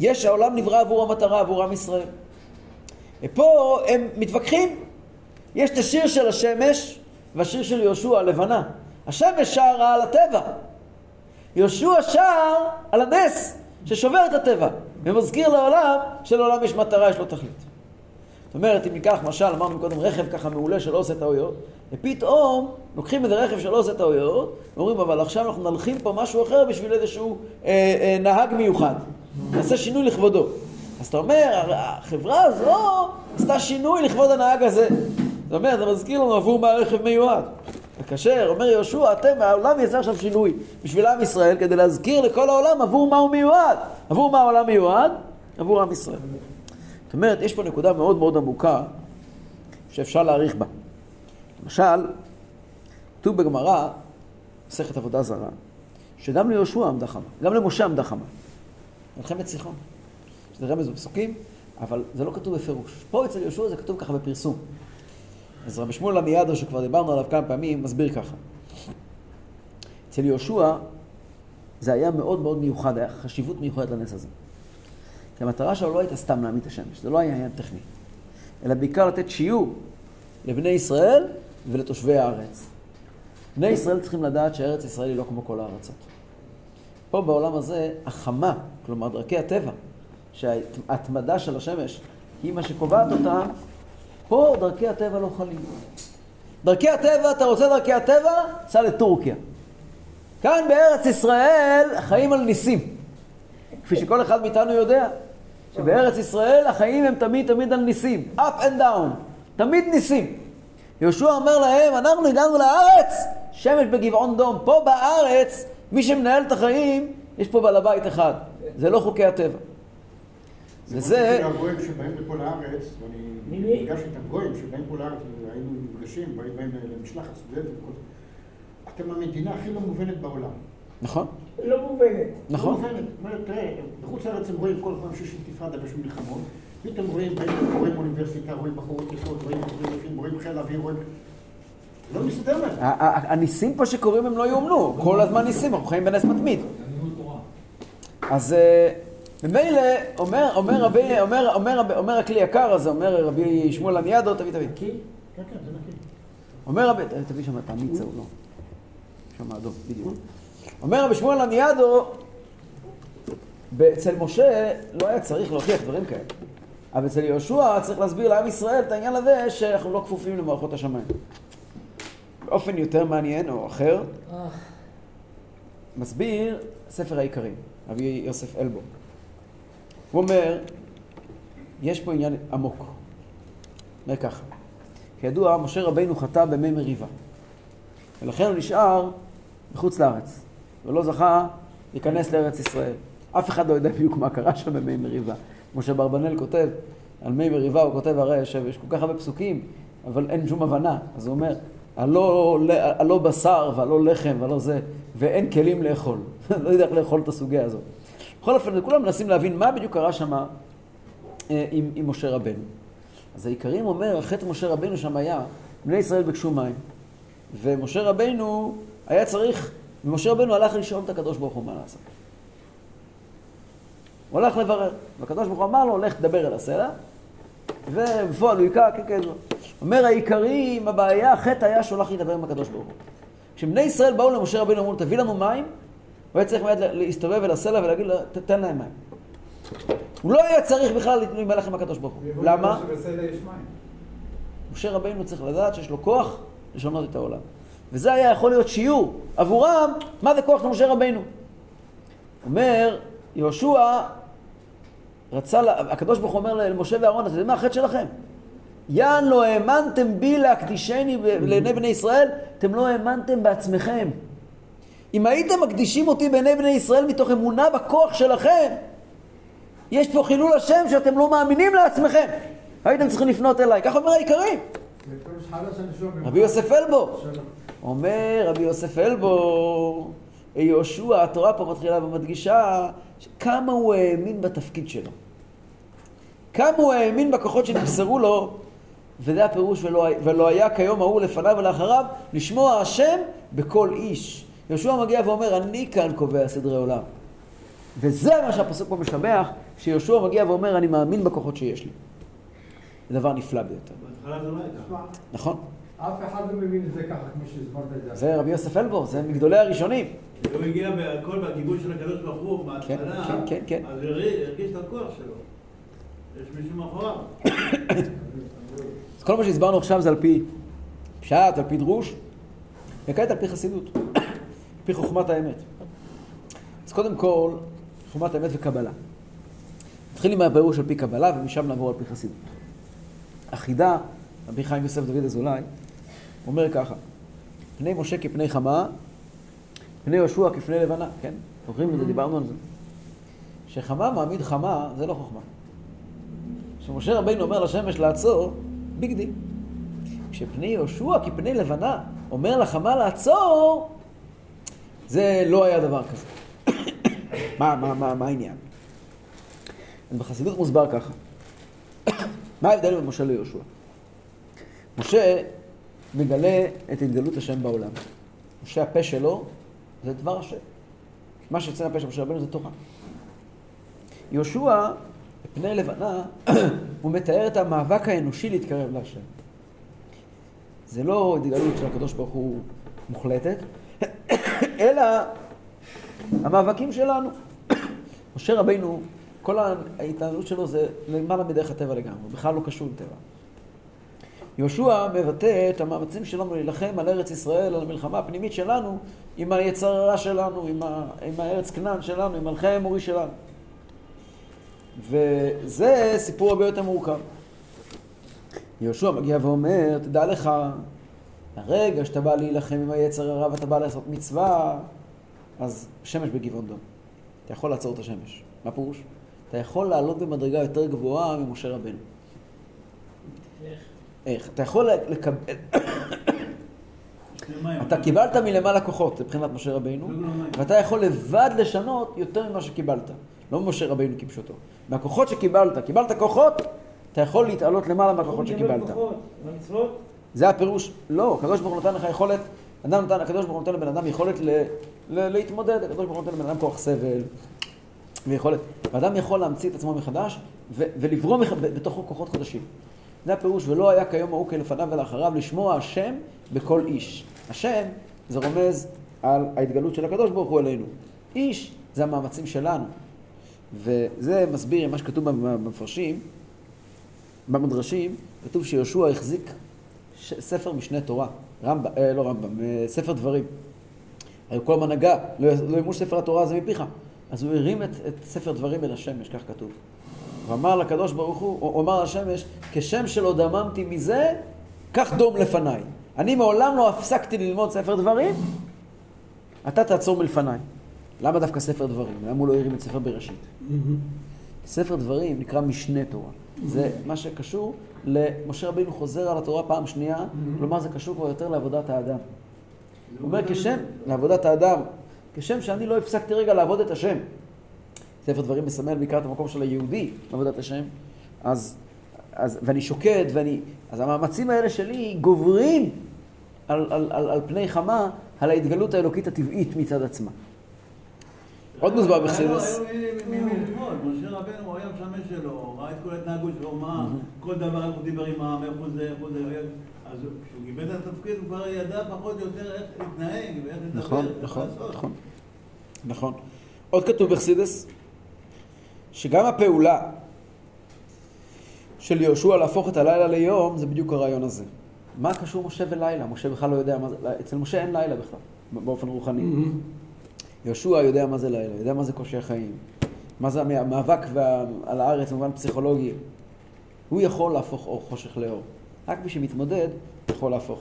יש, העולם נברא עבור המטרה, עבור עם ישראל. ופה הם מתווכחים. יש את השיר של השמש והשיר של יהושע, הלבנה. השמש שרה על הטבע. יהושע שר על הנס ששובר את הטבע ומזכיר לעולם שלעולם יש מטרה, יש לו תכלית. זאת אומרת, אם ניקח, משל, אמרנו קודם, רכב ככה מעולה שלא עושה טעויות, ופתאום לוקחים איזה רכב שלא עושה טעויות, ואומרים, אבל עכשיו אנחנו נלחים פה משהו אחר בשביל איזשהו אה, אה, נהג מיוחד. נעשה שינוי לכבודו. אז אתה אומר, החברה הזו עשתה שינוי לכבוד הנהג הזה. זאת אומרת, זה מזכיר לנו עבור מה הרכב מיועד. וכאשר אומר יהושע, אתם, העולם יעשה עכשיו שינוי בשביל עם ישראל, כדי להזכיר לכל העולם עבור מה הוא מיועד. עבור מה העולם מיועד? עבור עם ישראל. זאת אומרת, יש פה נקודה מאוד מאוד עמוקה שאפשר להעריך בה. למשל, כתוב בגמרא, מסכת עבודה זרה, שגם ליהושע עמדה חמה, גם למשה עמדה חמה. מלחמת סיחון. שזה רמז בפסוקים, אבל זה לא כתוב בפירוש. פה אצל יהושע זה כתוב ככה בפרסום. אז רבי שמואל עמיאדו, שכבר דיברנו עליו כמה פעמים, מסביר ככה. אצל יהושע זה היה מאוד מאוד מיוחד, היה חשיבות מיוחדת לנס הזה. כי המטרה שלו לא הייתה סתם להעמיד את השמש, זה לא היה עניין טכני, אלא בעיקר לתת שיעור לבני ישראל ולתושבי הארץ. בני ישראל צריכים לדעת שארץ ישראל היא לא כמו כל הארצות. פה בעולם הזה, החמה, כלומר דרכי הטבע, שההתמדה של השמש היא מה שקובעת אותה, פה דרכי הטבע לא חלים. דרכי הטבע, אתה רוצה דרכי הטבע? סע לטורקיה. כאן בארץ ישראל חיים על ניסים. כפי שכל אחד מאיתנו יודע, שבארץ ישראל החיים הם תמיד תמיד על ניסים. up and down. תמיד ניסים. יהושע אומר להם, אנחנו הגענו לארץ, שמש בגבעון דום. פה בארץ, מי שמנהל את החיים, יש פה בעל הבית אחד. זה לא חוקי הטבע. וזה... הגויים שבאים לפה לארץ, ואני נפגש איתם גויים שבאים פה לארץ, היינו נפגשים, באים באים למשלחת סטודנטים וכל זה. אתם המדינה הכי לא מובנת בעולם. נכון. לא מובנת. נכון. לא מובנת. אומרת, תראה, בחוץ לארץ הם רואים כל פעם שיש אינתיפאדה ויש מלחמות, פתאום רואים, רואים אוניברסיטה, רואים בחורות יפות, רואים רואים, רואים חיל אוויר, רואים... לא מסתדר להם. הניסים פה שקורים הם לא יאומנו, כל הזמן ניסים, אנחנו חיים בנס מתמיד. אז אה, ממילא, אומר, אומר רבי, אומר, אומר, אומר, הכלי יקר הזה, אומר רבי שמואל עמיאדו, תביא, תביא. כן, כן, זה נקי. אומר רבי, תביא שם את המיצה או לא? שם האדום, בדיוק. אומר רבי שמואל עמיאדו, אצל משה לא היה צריך להוכיח דברים כאלה. אבל אצל יהושע צריך להסביר לעם ישראל את העניין הזה שאנחנו לא כפופים למערכות השמיים. באופן יותר מעניין או אחר, מסביר ספר העיקרים, רבי יוסף אלבו. הוא אומר, יש פה עניין עמוק. אומר ככה, כידוע, משה רבינו חטא במי מריבה, ולכן הוא נשאר מחוץ לארץ, ולא זכה להיכנס לארץ ישראל. אף אחד לא יודע בדיוק מה קרה שם במי מריבה. משה ברבנאל כותב על מי מריבה, הוא כותב הרי שיש כל כך הרבה פסוקים, אבל אין שום הבנה. אז הוא אומר, הלא, הלא בשר והלא לחם והלא זה, ואין כלים לאכול. לא יודע איך לאכול את הסוגיה הזאת. בכל אופן, כולם מנסים להבין מה בדיוק קרה שם אה, עם, עם משה רבנו. אז העיקרים אומר, חטא משה רבנו שם היה, בני ישראל ביקשו מים, ומשה רבנו היה צריך, ומשה רבנו הלך לשאול את הקדוש ברוך הוא מה לעשות. הוא הלך לברר, והקדוש ברוך הוא אמר לו, לך תדבר אל הסלע, ובפועל הוא היכה, כן, כן. אומר העיקרים, הבעיה, החטא היה שהולך לדבר עם הקדוש ברוך הוא. כשבני ישראל באו למשה רבנו, אמרו תביא לנו מים, הוא היה צריך מיד להסתובב אל הסלע ולהגיד לו, תן להם מים. הוא לא היה צריך בכלל להתמלך עם הקדוש ברוך הוא. למה? משה רבינו צריך לדעת שיש לו כוח לשנות את העולם. וזה היה יכול להיות שיעור עבורם, מה זה כוח למשה רבינו. אומר, יהושע רצה, הקדוש ברוך הוא אומר למשה ואהרון, אתם יודעים מה החטא שלכם? יען לא האמנתם בי להקדישני לעיני בני ישראל, אתם לא האמנתם בעצמכם. אם הייתם מקדישים אותי בעיני בני ישראל מתוך אמונה בכוח שלכם, יש פה חילול השם שאתם לא מאמינים לעצמכם. הייתם צריכים לפנות אליי. כך אומר העיקרים. רבי יוסף אלבו. אומר רבי יוסף אלבו, יהושע, התורה פה מתחילה ומדגישה כמה הוא האמין בתפקיד שלו. כמה הוא האמין בכוחות שנמסרו לו, וזה הפירוש, ולא, ולא היה כיום ההוא לפניו ולאחריו, לשמוע השם בכל איש. יהושע מגיע ואומר, אני כאן קובע סדרי עולם. וזה מה שהפסוק פה משבח, שיהושע מגיע ואומר, אני מאמין בכוחות שיש לי. זה דבר נפלא ביותר. בהתחלה זה לא. נכון? אף אחד לא מבין את זה ככה, כמו שהסברת את זה. זה רבי יוסף אלבור, זה מגדולי הראשונים. הוא הגיע בהכל בגיבוי של הקדוש ברוך הוא, כן, בהתחלה, כן, כן, כן. אז הוא הרגיש את הכוח שלו. יש מישהו מאחוריו. אז כל מה שהסברנו עכשיו זה על פי פשט, על פי דרוש, וכעת על פי חסידות, על פי חוכמת האמת. אז קודם כל, חוכמת האמת וקבלה. נתחיל עם הפירוש על פי קבלה, ומשם נעבור על פי חסידות. החידה, רבי חיים יוסף דוד אזולאי, אומר ככה, פני משה כפני חמה, פני יהושע כפני לבנה, כן? זוכרים את זה? דיברנו על זה. שחמה מעמיד חמה, זה לא חוכמה. כשמשה רבינו אומר לשמש לעצור, big deal. כשפני יהושע כפני לבנה אומר לחמה לעצור, זה לא היה דבר כזה. מה, מה, מה, מה העניין? אז בחסידות מוסבר ככה. מה ההבדל בין משה ליהושע? משה מגלה את התגלות השם בעולם. משה הפה שלו זה דבר השם. מה שיוצא מהפה של משה רבינו זה תורה. יהושע, בפני לבנה, הוא מתאר את המאבק האנושי להתקרב להשם. זה לא התגלות של הקדוש ברוך הוא מוחלטת, אלא המאבקים שלנו. משה רבינו, כל ההתנהלות שלו זה למעלה מדרך הטבע לגמרי, הוא בכלל לא קשור עם טבע. יהושע מבטא את המאמצים שלנו להילחם על ארץ ישראל, על המלחמה הפנימית שלנו, עם היצר הרע שלנו, עם, ה... עם הארץ כנען שלנו, עם מלכי האמורי שלנו. וזה סיפור הרבה יותר מורכב. יהושע מגיע ואומר, תדע לך, הרגע שאתה בא להילחם עם היצר הרע ואתה בא לעשות מצווה, אז שמש בגבעון דום. אתה יכול לעצור את השמש. מה פירוש? אתה יכול לעלות במדרגה יותר גבוהה ממשה רבנו. איך? איך? אתה יכול לקבל... אתה קיבלת מלמעלה כוחות מבחינת משה רבינו, ואתה יכול לבד לשנות יותר ממה שקיבלת. לא משה רבינו כפשוטו. מהכוחות שקיבלת, קיבלת כוחות, אתה יכול להתעלות למעלה מהכוחות שקיבלת. זה הפירוש, לא, הקדוש ברוך הוא נתן לך יכולת, אדם נתן, הקדוש ברוך הוא נותן לבן אדם יכולת להתמודד, הקדוש ברוך הוא נותן לבן אדם כוח סבל, ויכולת. ואדם יכול להמציא את עצמו מחדש ו- ולברום מח- בתוכו כוחות חדשים. זה הפירוש, ולא היה כיום ההוא כלפניו ולאחריו לשמוע השם בכל איש. השם זה רומז על ההתגלות של הקדוש ברוך הוא אלינו. איש זה המאמצים שלנו. וזה מסביר מה שכתוב במפרשים, במדרשים, כתוב שיהושע החזיק ש- ספר משנה תורה, רמב"ם, אה, לא רמב"ם, אה, ספר דברים. כל נגע, לא לא ימוש ספר התורה הזה מפיך. אז הוא הרים את, את ספר דברים אל השמש, כך כתוב. הוא אמר לקדוש ברוך הוא, הוא אמר לשמש, כשם שלא דממתי מזה, כך דום לפניי. אני מעולם לא הפסקתי ללמוד ספר דברים, אתה תעצור מלפניי. למה דווקא ספר דברים? למה הוא לא הרים את ספר בראשית? ספר דברים נקרא משנה תורה. זה מה שקשור למשה רבינו חוזר על התורה פעם שנייה, כלומר זה קשור כבר יותר לעבודת האדם. הוא אומר כשם, לעבודת האדם, כשם שאני לא הפסקתי רגע לעבוד את השם. ספר דברים מסמל בעיקר את המקום של היהודי לעבודת השם, אז, אז, ואני שוקד, ואני, אז המאמצים האלה שלי גוברים על, על, על, על פני חמה, על ההתגלות האלוקית הטבעית מצד עצמה. עוד מוסבר בחסידס. ללמוד, משה רבנו הוא היה משמש שלו, ראה את כל ההתנהגות שלו, מה, כל דבר איך הוא דיבר עם העם, איך הוא זה, איך הוא זה, אז כשהוא קיבל את התפקיד הוא כבר ידע פחות או יותר איך להתנהג ואיך לדבר, נכון, נכון. נכון. נכון. עוד כתוב בחסידס, שגם הפעולה של יהושע להפוך את הלילה ליום, זה בדיוק הרעיון הזה. מה קשור משה ולילה? משה בכלל לא יודע מה זה, אצל משה אין לילה בכלל, באופן רוחני. יהושע יודע מה זה לילה, יודע מה זה קושי החיים, מה זה המא- המאבק וה... על הארץ במובן פסיכולוגי. הוא יכול להפוך אור חושך לאור. רק מי שמתמודד יכול להפוך.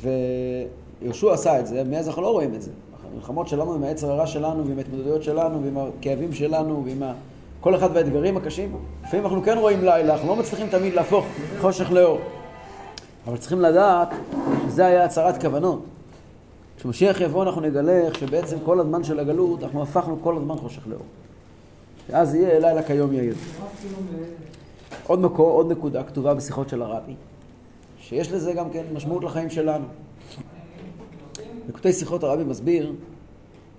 ויהושע עשה את זה, מאז אנחנו לא רואים את זה. המלחמות שלנו עם היצר הרע שלנו ועם ההתמודדויות שלנו ועם הכאבים שלנו ועם ה... כל אחד והאתגרים הקשים, לפעמים אנחנו כן רואים לילה, אנחנו לא מצליחים תמיד להפוך חושך לאור. אבל צריכים לדעת שזה היה הצהרת כוונות. כשמשיח יבוא אנחנו נגלה איך שבעצם כל הזמן של הגלות אנחנו הפכנו כל הזמן חושך לאור. ואז יהיה לילה כיום יאיר. עוד מקור, עוד נקודה כתובה בשיחות של הרבי, שיש לזה גם כן משמעות לחיים שלנו. בקוטעי שיחות הרבי מסביר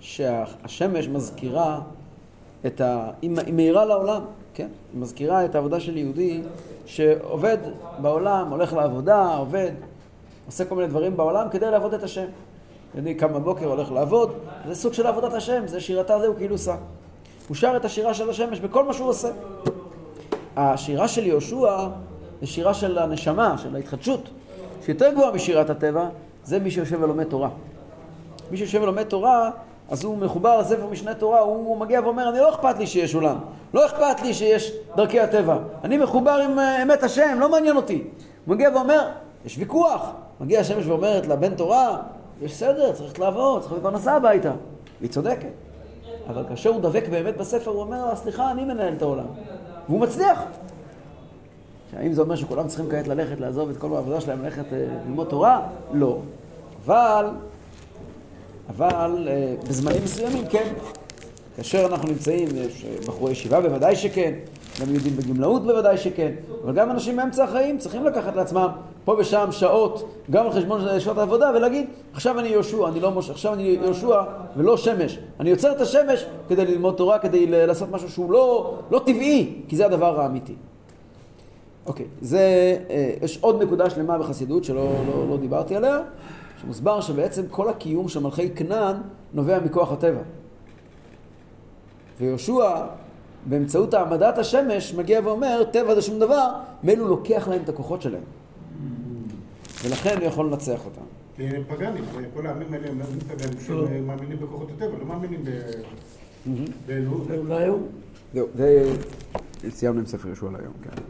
שהשמש מזכירה את ה... היא מאירה לעולם, כן? היא מזכירה את העבודה של יהודי שעובד בעולם, הולך לעבודה, עובד, עושה כל מיני דברים בעולם כדי לעבוד את השם. יהודי קם בבוקר, הולך לעבוד, זה סוג של עבודת השם, זה שירתה זהו כאילו שא. הוא שר את השירה של השמש בכל מה שהוא עושה. השירה של יהושע זה שירה של הנשמה, של ההתחדשות, שיותר גבוהה משירת הטבע, זה מי שיושב ולומד תורה. מי שיושב ולומד תורה, אז הוא מחובר לספר משנה תורה, הוא מגיע ואומר, אני לא אכפת לי שיש עולם, לא אכפת לי שיש דרכי הטבע, אני מחובר עם אה, אמת השם, לא מעניין אותי. הוא מגיע ואומר, יש ויכוח. מגיע השמש ואומרת לבן תורה, יש סדר, צריך לעבוד, צריך להביא פרנסה הביתה. היא צודקת. אבל כאשר הוא דבק באמת בספר, הוא אומר לה, סליחה, אני מנהל את העולם. והוא מצליח. האם זה אומר שכולם צריכים כעת ללכת, לעזוב את כל העבודה שלהם, ללכת אה, ללמוד תורה? לא. אבל, אבל אה, בזמנים מסוימים כן. כאשר אנחנו נמצאים, יש אה, בחורי ישיבה בוודאי שכן, גם יהודים בגמלאות בוודאי שכן, אבל גם אנשים באמצע החיים צריכים לקחת לעצמם פה ושם שעות, גם על חשבון שעות העבודה, ולהגיד, עכשיו אני יהושע, אני לא משה, עכשיו אני יהושע ולא שמש. אני יוצר את השמש כדי ללמוד תורה, כדי לעשות משהו שהוא לא, לא טבעי, כי זה הדבר האמיתי. אוקיי, זה, אה, יש עוד נקודה שלמה בחסידות שלא לא, לא דיברתי עליה, שמוסבר שבעצם כל הקיום של מלכי כנען נובע מכוח הטבע. ויהושע, באמצעות העמדת השמש, מגיע ואומר, טבע זה שום דבר, מאלו לוקח להם את הכוחות שלהם. ולכן הוא יכול לנצח אותם. כי הם פגאנים, כל העמים האלה הם פגאנים מאמינים בכוחות הטבע, לא מאמינים ב- באלוהות. הוא זהו, זה... סיימנו עם ספר יהושע להיום, כן.